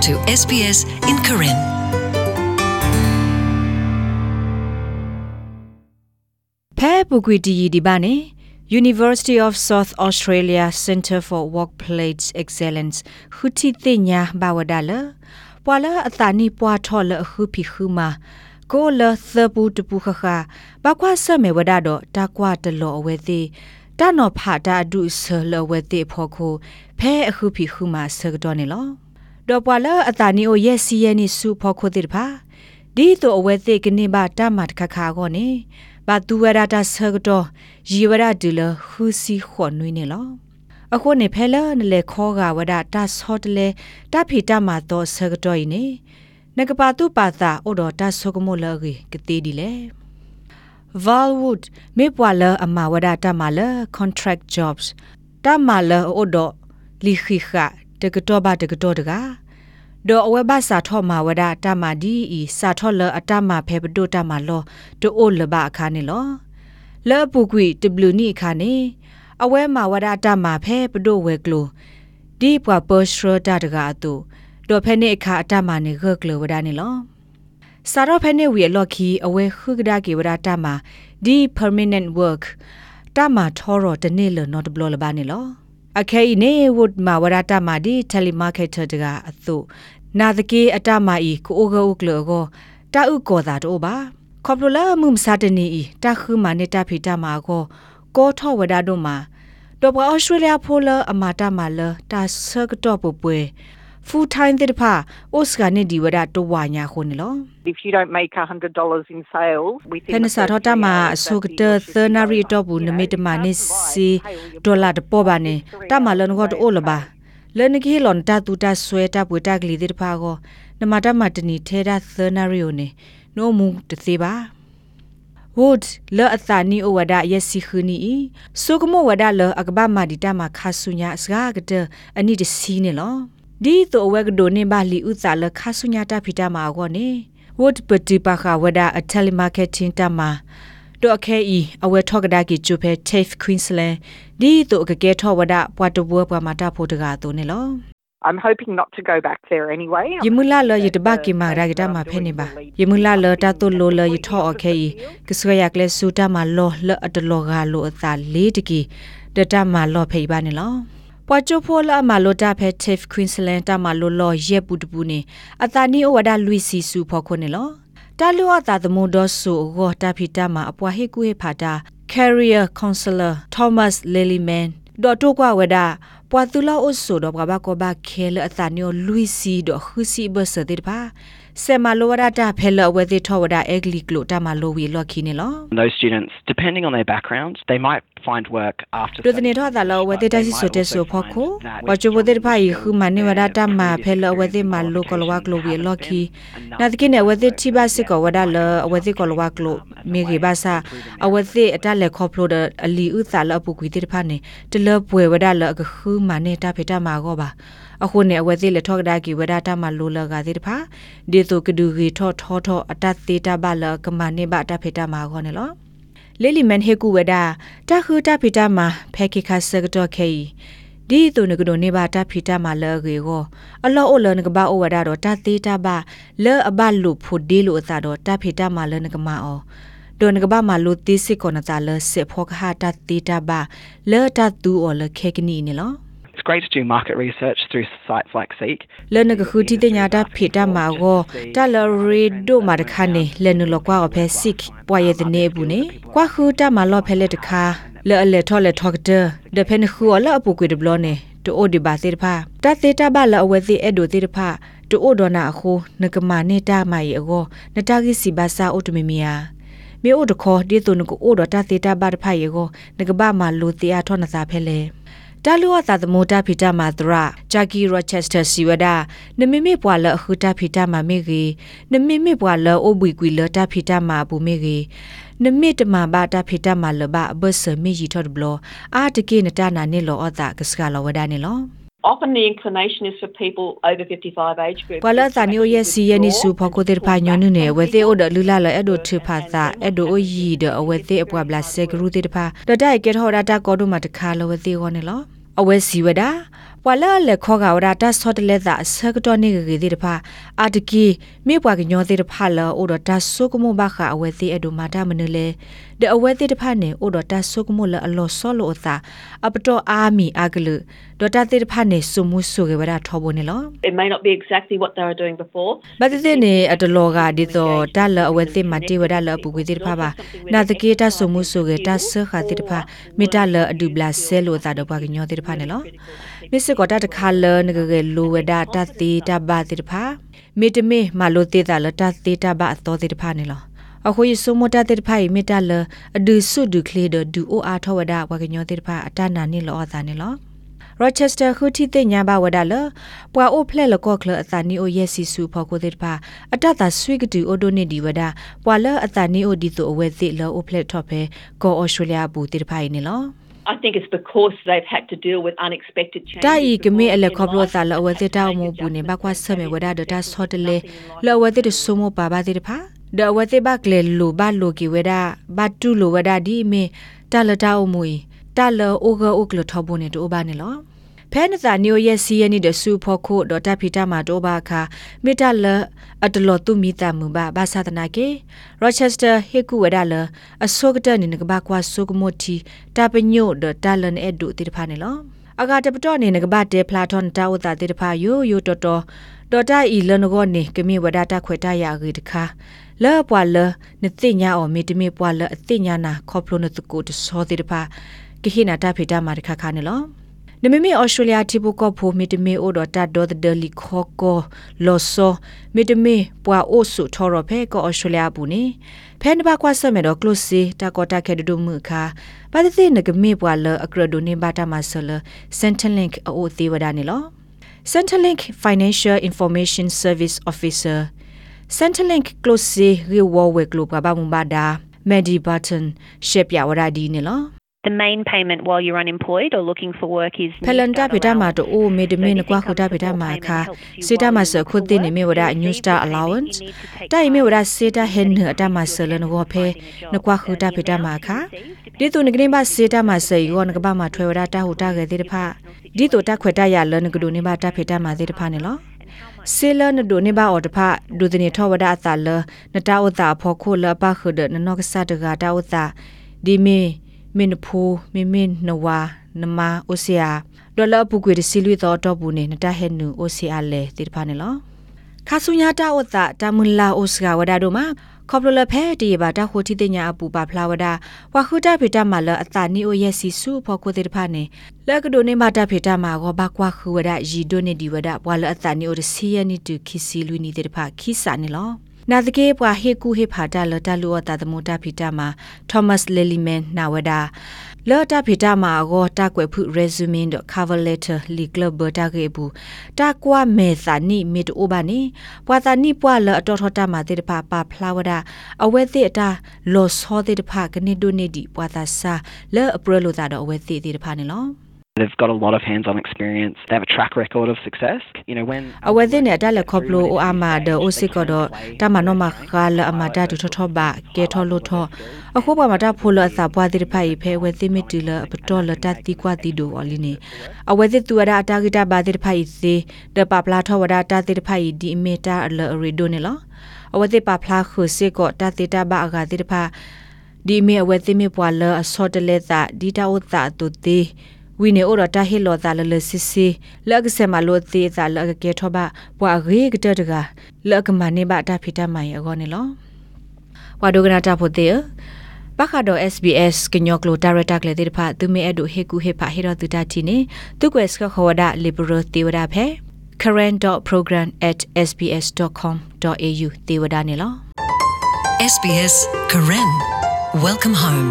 to SBS in Karen. Phe Bugwiti di ba ne University of South Australia Centre for Workplace Excellence Huti Tinya Bawadala Pwala Atani Pwa Thola Hu Phi Khu Ma Ko Le Thapu Tupu Kha Kha Ba Kwa Sa Me Wada Do Ta Kwa Ta Lo Awe Ti Ta No Pha Ta Du Se Lo We Ti Pho Ko Phe Hu Phi Khu Ma Se Do Ne Lo တော့ ပွာလအတာနီအိုရဲ့စီယနီစုဖို့ခိုတိတဖာဒီတော့အဝဲသိကနေပါတမတ်ခခါကောနေဘာတူဝရတာဆကတော့ရီဝရဒူလခူစီခွန်နွေးနေလောအခုနေဖဲလနလေခောကဝဒတာဆော့တလေတဖီတမတော့ဆကတော့ဤနေနကပါတုပါတာအိုတော်တာဆုကမိုလရီကတိဒီလေ Valwood မေပွာလအမဝဒတာမလ contract jobs တမလအိုတော်လီခိခ တကတော့ဘာတကတော့တကားဒေါ်အဝဲဘာစာထောမာဝဒတာမာဒီဤစာထောလအတမဖဲပတိုတာမာလောတိုအိုလဘအခါနေလောလဲပူကွီတဘလူနီအခါနေအဝဲမာဝဒတာမာဖဲပတိုဝဲကလိုဒီပွားပေါ်စရတာတကားတူဒေါ်ဖဲနေအခါအတမနေဂကလိုဝဒနေလောစာရောဖဲနေဝီလော်ခီအဝဲခုကဒါကေဝဒတာမာဒီ permanent work တာမာထောရတနေလနော်တဘလလဘာနေလော အခဲနေဝုဒမဝရတာမာဒီတယ်လီမာကက်တာတကအသုနာဒကေအတမာဤကိုအိုဂုကလောကိုတာဥကောတာတော့ပါခေါပလိုလာမှုမစာတနေဤတာခုမာနေတာဖီတာမာကိုကောထောဝဒတို့မှာတော့ပွားဩစတြေးလျဖိုလာအမာတာမာလတာဆကတော့ပပွဲ full time တဲ့ဖာဩစကနေဒီဝဒတော့ဝညာခုန်လော If you don't make $100 in sales within ဖနစာတော့တမအဆုကတသနာရီတော့ဘူးနမေတမနေစီဒေါ်လာတပေါ်ပါနေတမလန်ကတော့အိုလပါလနကြီးလွန်တာတူတာဆွဲတာပွေတာကလေးတဲ့ဖာကိုနမတမတနီထဲတာသနာရီယိုနေနိုမူတသေးပါ wood လောအသနီအဝဒယစီခူနီဆုကမဝဒလောအကဘာမာ ဒီတာမခါဆုညာစကားကတဲ့အနိတစီနေလောဒီတော့ဝဲကဒိုနေပါလီဥစာလခါဆုညာတာဖီတာမာကောနေ wood ပတိပါခဝဒအတယ်လီမာကက်တင်တာမာတော့အခဲဤအဝဲထောက်ကဒါကီကျူဖဲ TAFE Queensland ဒီတော့ကကဲထောဝဒပွားတဘွားပွားမာတာဖို့တကာတော့နေလော I'm hoping not to go back there anyway. yimula lo yitba ki ma ra gita ma phene ba yimula lo ta to lo lo yitho okhe yi kiswa yak le su ta ma lo lo at lo ga lo ata le de ki de ta ma lo phei ba ne lo ပွာချိုဖိုလာမာလိုတာဖက်တစ်ကွင်းစလန်တာမာလိုလောရဲပူတပူနေအတာနီအိုဝဒါလူစီစုဖော်ခွနေလောတာလူအတာသမုဒဆူဂောတာဖီတာမာအပွားဟေကူဟေဖာတာ career counselor Thomas Lelyman ဒေါ်တိုကွာဝဒါပွာသူလာအိုဆိုတော့ဘာကောဘာခဲလအတာနီယိုလူစီဒေါ်ခူစီဘဆဒေပါ ဆေမလိုဝဒတာဖဲလဝဲတိထောဝဒအဂလီကလိုတာမလိုဝီလော်ခီနေလော Those students, depending on their background, they might find work after ဒုတနေထောတာလောဝဲတိတစီဆိုတဲ့ဆိုဖို့ကိုဝချဘဒိဖိုင်ခူမနေဝဒတာမဖဲလဝဲတိမလိုကလဝကလိုဝီလော်ခီနာတကိနေဝဲတိတိဘစစ်ကဝဒလဝဲတိကလဝကလိုမေဂေဘာစာအဝဲတိအတလက်ခေါပလိုဒအလီဥသလအပုကွေတိဖာနေတလပွဲဝဒလကခူမနေတာဖေတာမာကောပါ အခုနေအဝဲသေးလက်ထောက်ဒါကီဝဒတာမလိုလကသေးတဖာဒီတုကဒူဂီထောထောထောအတသေးတာဘလကမနေဘတာဖေတာမာခေါနေလောလေလီမန်ဟေကူဝဒတာခူတာဖေတာမာဖဲခိခါစကတော့ခေဒီတုန်ကဒိုနေဘာတာဖီတာမာလောကေကိုအလောအိုလနကဘာအိုဝဒါတော့တာသေးတာဘာလောအဘလူဖို့ဒီလိုအသာတော့တာဖီတာမာလနကမာအောဒိုနကဘာမာလူတိစစ်ကောနတာလစေဖောခဟာတာတေတာဘာလောတာတူအော်လခေကနီနေလော It's great to do market research through sites like Seek. လနကခုတီတညာတာဖေတာမာကိုတလရီဒိုမာတခါနေလနလကွာအဖဲစစ်ပွားရတဲ့နေဘူးနေကွာခုတာမာလောဖဲလက်တခါလဲအလက်ထော်လက်ထောက်တဲ့ဒဖန်ခူအလအပူကွေဒဘလနေတိုအိုဒီဘာသေးတဖာတသေးတာဘလအဝဲသေးအဲ့ဒိုသေးတဖာတိုအိုဒေါ်နာအခုနကမာနေတာမိုင်အောနတာဂီစီဘာစာအိုတမီမီယာမေအိုတခေါ်ဒီတုန်ကိုအိုဒေါ်တာသေးတာဘတဖာယေကိုနကဘာမာလိုတီအားထောနစာဖဲလေ တာလူဝသာသမုတာဖီတာမာသရဂျာကီရောချက်စတာစီဝဒနမီမေပွာလအခူတာဖီတာမာမေဂီနမီမေပွာလအိုဘွီကွီလတာဖီတာမာဘူမေဂီနမီတမဘာတာဖီတာမာလဘဘဆမီဂျီထော့ဘလအာတကေနတာနာနေလောအတာကစကလောဝဒနေလော Often the inclination is for people over 55 age group. ပလာသနီယိုယစီယနီစုဖကိုတေဖာညွန်းနေဝဲသေးအိုဒလူလာလအဲ့ဒိုထဖာသာအဲ့ဒိုအိုယီဒအဝဲသေးအပွားဘလာဆေဂရူတေတဖာတတိုက်ကဲထော်ဒတာကောဒိုမတခါလဝဲသေးကောနေလောအဝဲစီဝဒ ဝါလာလေခောကဝရတာဆော့တလက်တာဆကတော့နေဂေဒီတဖာအာတကီမေပွားကညောသေးတဖာလောအိုဒတာဆုကမောဘခအဝဲသေးအဒူမာတာမနလေဒအဝဲသေးတဖာနေအိုဒတာဆုကမောလအလောဆောလောတာအပတောအာမီအကလူဒတာသေးတဖာနေစုမှုဆုကေဝရထောဘနေလော It may not be exactly what they were doing before. ဘာတဲ့နေအတလောကဒီတော့တာလအဝဲသေးမတေဝရလပူကွေသေးတဖာပါနာတကေတာစုမှုဆုကေတာဆခသေးတဖာမီတာလအဒူဘလာဆဲလိုတာတော့ဘာကညောသေးတဖာနေလော မစ်စကောတာတခါလနဂကေလိုဝဒတာတီတာဘာတိတဖာမေတမေမလိုတေတာလတာတီတာဘာသောတိတဖာနေလောအခုယဆုမတာတိတဖာမေတာလအဒုဆုဒုကလေဒဒူအိုအာထောဝဒဝကညောတိတဖာအတနာနေလောအသာနေလော Rochester ခုတီတဲ့ညာဘဝဒါလပွာအိုဖလက်လကော့ကလအသနီအိုယက်စီစုဖော်ကိုတဲ့ပါအတတာဆွေကတူအိုဒိုနေဒီဝဒါပွာလအသနီအို ဒီတိုအဝဲသိလောအိုဖလက်ထော့ဖဲကောဩစတြေးလျဘူတိတဖိုင်နေလော I think it's because they've had to deal with unexpected changes. တာဤကမေအလက်ခေါပလောသာလအဝဲတဲ့တောင်းမပူနေဘကွာဆမေဝဒဒတာဆော့တလေလောဝဲတဲ့ဆုမပါပါတဲ့ဖာဒဝဲတဲ့ဘကလေလိုဘလိုကီဝဒဘတူလိုဝဒဒီမေတလတာအမွေတလအို ဂအိုကလထဘနေတိုဘာနေလောဖဲနသာနီယိုရဲ့စီယနီဒဆူဖို့ခိုဒေါ်တာဖီတာမာတိုဘာခာမေတလအတလောတုမီတာမူဘာဘာသာတနာကေရောချက်စတာဟေကူဝဒါလအစောကတနေနကဘာကွာဆုကမိုတီတာပညိုဒတာလန်အဒူတိတဖာနေလောအဂါတပတော့နေနကဘာတေဖလာထွန်တာဝတာတိတဖာယိုယိုတော်တော်ဒေါ်တာဤလနကောနေကမိဝဒတာခွေတာယာဂီတခါလဲပွာလနတိညာအော်မေတမေပွာလအတိညာနာခေါပလိုနတကိုတစောတိတဖာကိခိနာတာဖေတာမာတခါခါနေလော နမမေဩစတြေးလျတိဘကဖိုမီတမေအိုဒတာဒေါ်ဒလီခေါကောလောဆောမီတမေပွာအိုဆုထော်ရဖဲကောဩစတြေးလျဘူးနေဖဲနဘကွာဆမေတော့ကလုစီတာကောတာခဲဒုမှုခါဘာတိနကမေပွာလအကရဒိုနေဘာတာမဆလစန်တလင့်အိုသေးဝဒနေလော Centrelink Financial Information Service Officer Centrelink Close Rewarwe Global Bamubada Medi Button Shep Yawaradi ne lo The main payment while you're unemployed or looking for work is Pelanta beta ma to o me de me ne kwa khuda beta ma kha sita ma sa khud de ne me wada new star allowance tai me wada sita hen ne ata ma sa le no go phe ne kwa khuda beta ma kha di tu ne grin ba sita ma sa yo ne ka ba ma thwe wada ta hu ta ge de pha di to ta khwe ta ya le ne ku do ne ba ta phe ta ma de pha ne lo ဆေလနဒိုနေဘာအော်တဖာဒုဒနေထောဝဒအတာလနတာဝတာဖောခိုလပခဒနနောကဆာတဂါတာဝတာဒီမီ မင်ဖူမီမင်နဝါနမအိုဆီယာဒေါ်လာပုကွေစီလူတော်တော့ဘူးနေနတဟဲနူအိုဆီယာလေတိဖာနေလောခါဆုညာတာဝတာတမူလာအိုစကဝဒါဒိုမှာခေါပလလဖဲတီဘာတာခိုတီတညာအပူပါဖလာဝဒဝါခုတာဖေတာမလအတာနီအိုယက်စီစုဖောကိုတေတဖာနေလက်ကဒိုနေမတာဖေတာမာဂောဘကွာခူဝဒရီဒိုနေဒီဝဒဘွာလအတာနီအိုစီယနီတူခီစီလူနီတေတဖာခီစာနေလော နာတကေပွာဟေကူဟေဖာတာလတလူအတာသမုတာဖီတာမှာသောမတ်လီလီမန်နာဝဒါလော်တာဖီတာမှာဂောတာကွယ်ဖု resume တော့ cover letter လီကလဘတာကေဘူးတာကွာမေသာနိမေတိုဘာနိပွာတာနိပွာလအတော်ထတာမှာတေတဖာပါဖလာဝဒအဝဲတိအတာလော်စောတေတဖာကနေဒိုနေဒီပွာတာစာလော်အပရလိုတာတော့အဝဲတိတေတဖာနေလော They've got a lot of hands-on experience. They have a track record of success. You know, when အဝဲတဲ့နဲ့တက်လက်ခေါပလိုအိုအာမာဒအိုစစ်ကတော့တမနောမခါလအမတာတူထထဘာကဲထောလို့ထောအခုပါမတာဖိုလအစာပွားတဲ့ဖိုင်ဖဲဝဲသိမီတူလပတော်လတတိကွာတီဒိုအလီနေအဝဲတဲ့သူရအတာဂီတာဘာတဲ့ဖိုင်စေဒပပလာထောဝဒတာတဲ့ဖိုင်ဒီမီတာအလရီဒိုနေလောအဝဲတဲ့ပပလာခုစစ်ကောတတေတာဘာအဂါတဲ့ဖာဒီမီအဝဲသိမီပွာလအစောတလက်တာဒီတာဥတာတူတေ ဝီနေအော်တာဟီလောတာလလစစ်စီလက်ကစမလိုသေးတာလကကေထောပါပွာရေကတတကလက်ကမနေပါတာဖီတမိုင်အကောနေလောဝါဒိုကနာတာဖို့တဲ့ပခါတော့ SBS ကညောကလိုဒါရတာကလေးတဲ့ဖာသူမဲအဒိုဟေကူဟေဖာဟေရတူတာတီနေသူကွယ်စခခဝဒ liberal တေဝဒဖဲ current.program@sbs.com.au တေဝဒနေလော SBS Karen. Welcome home.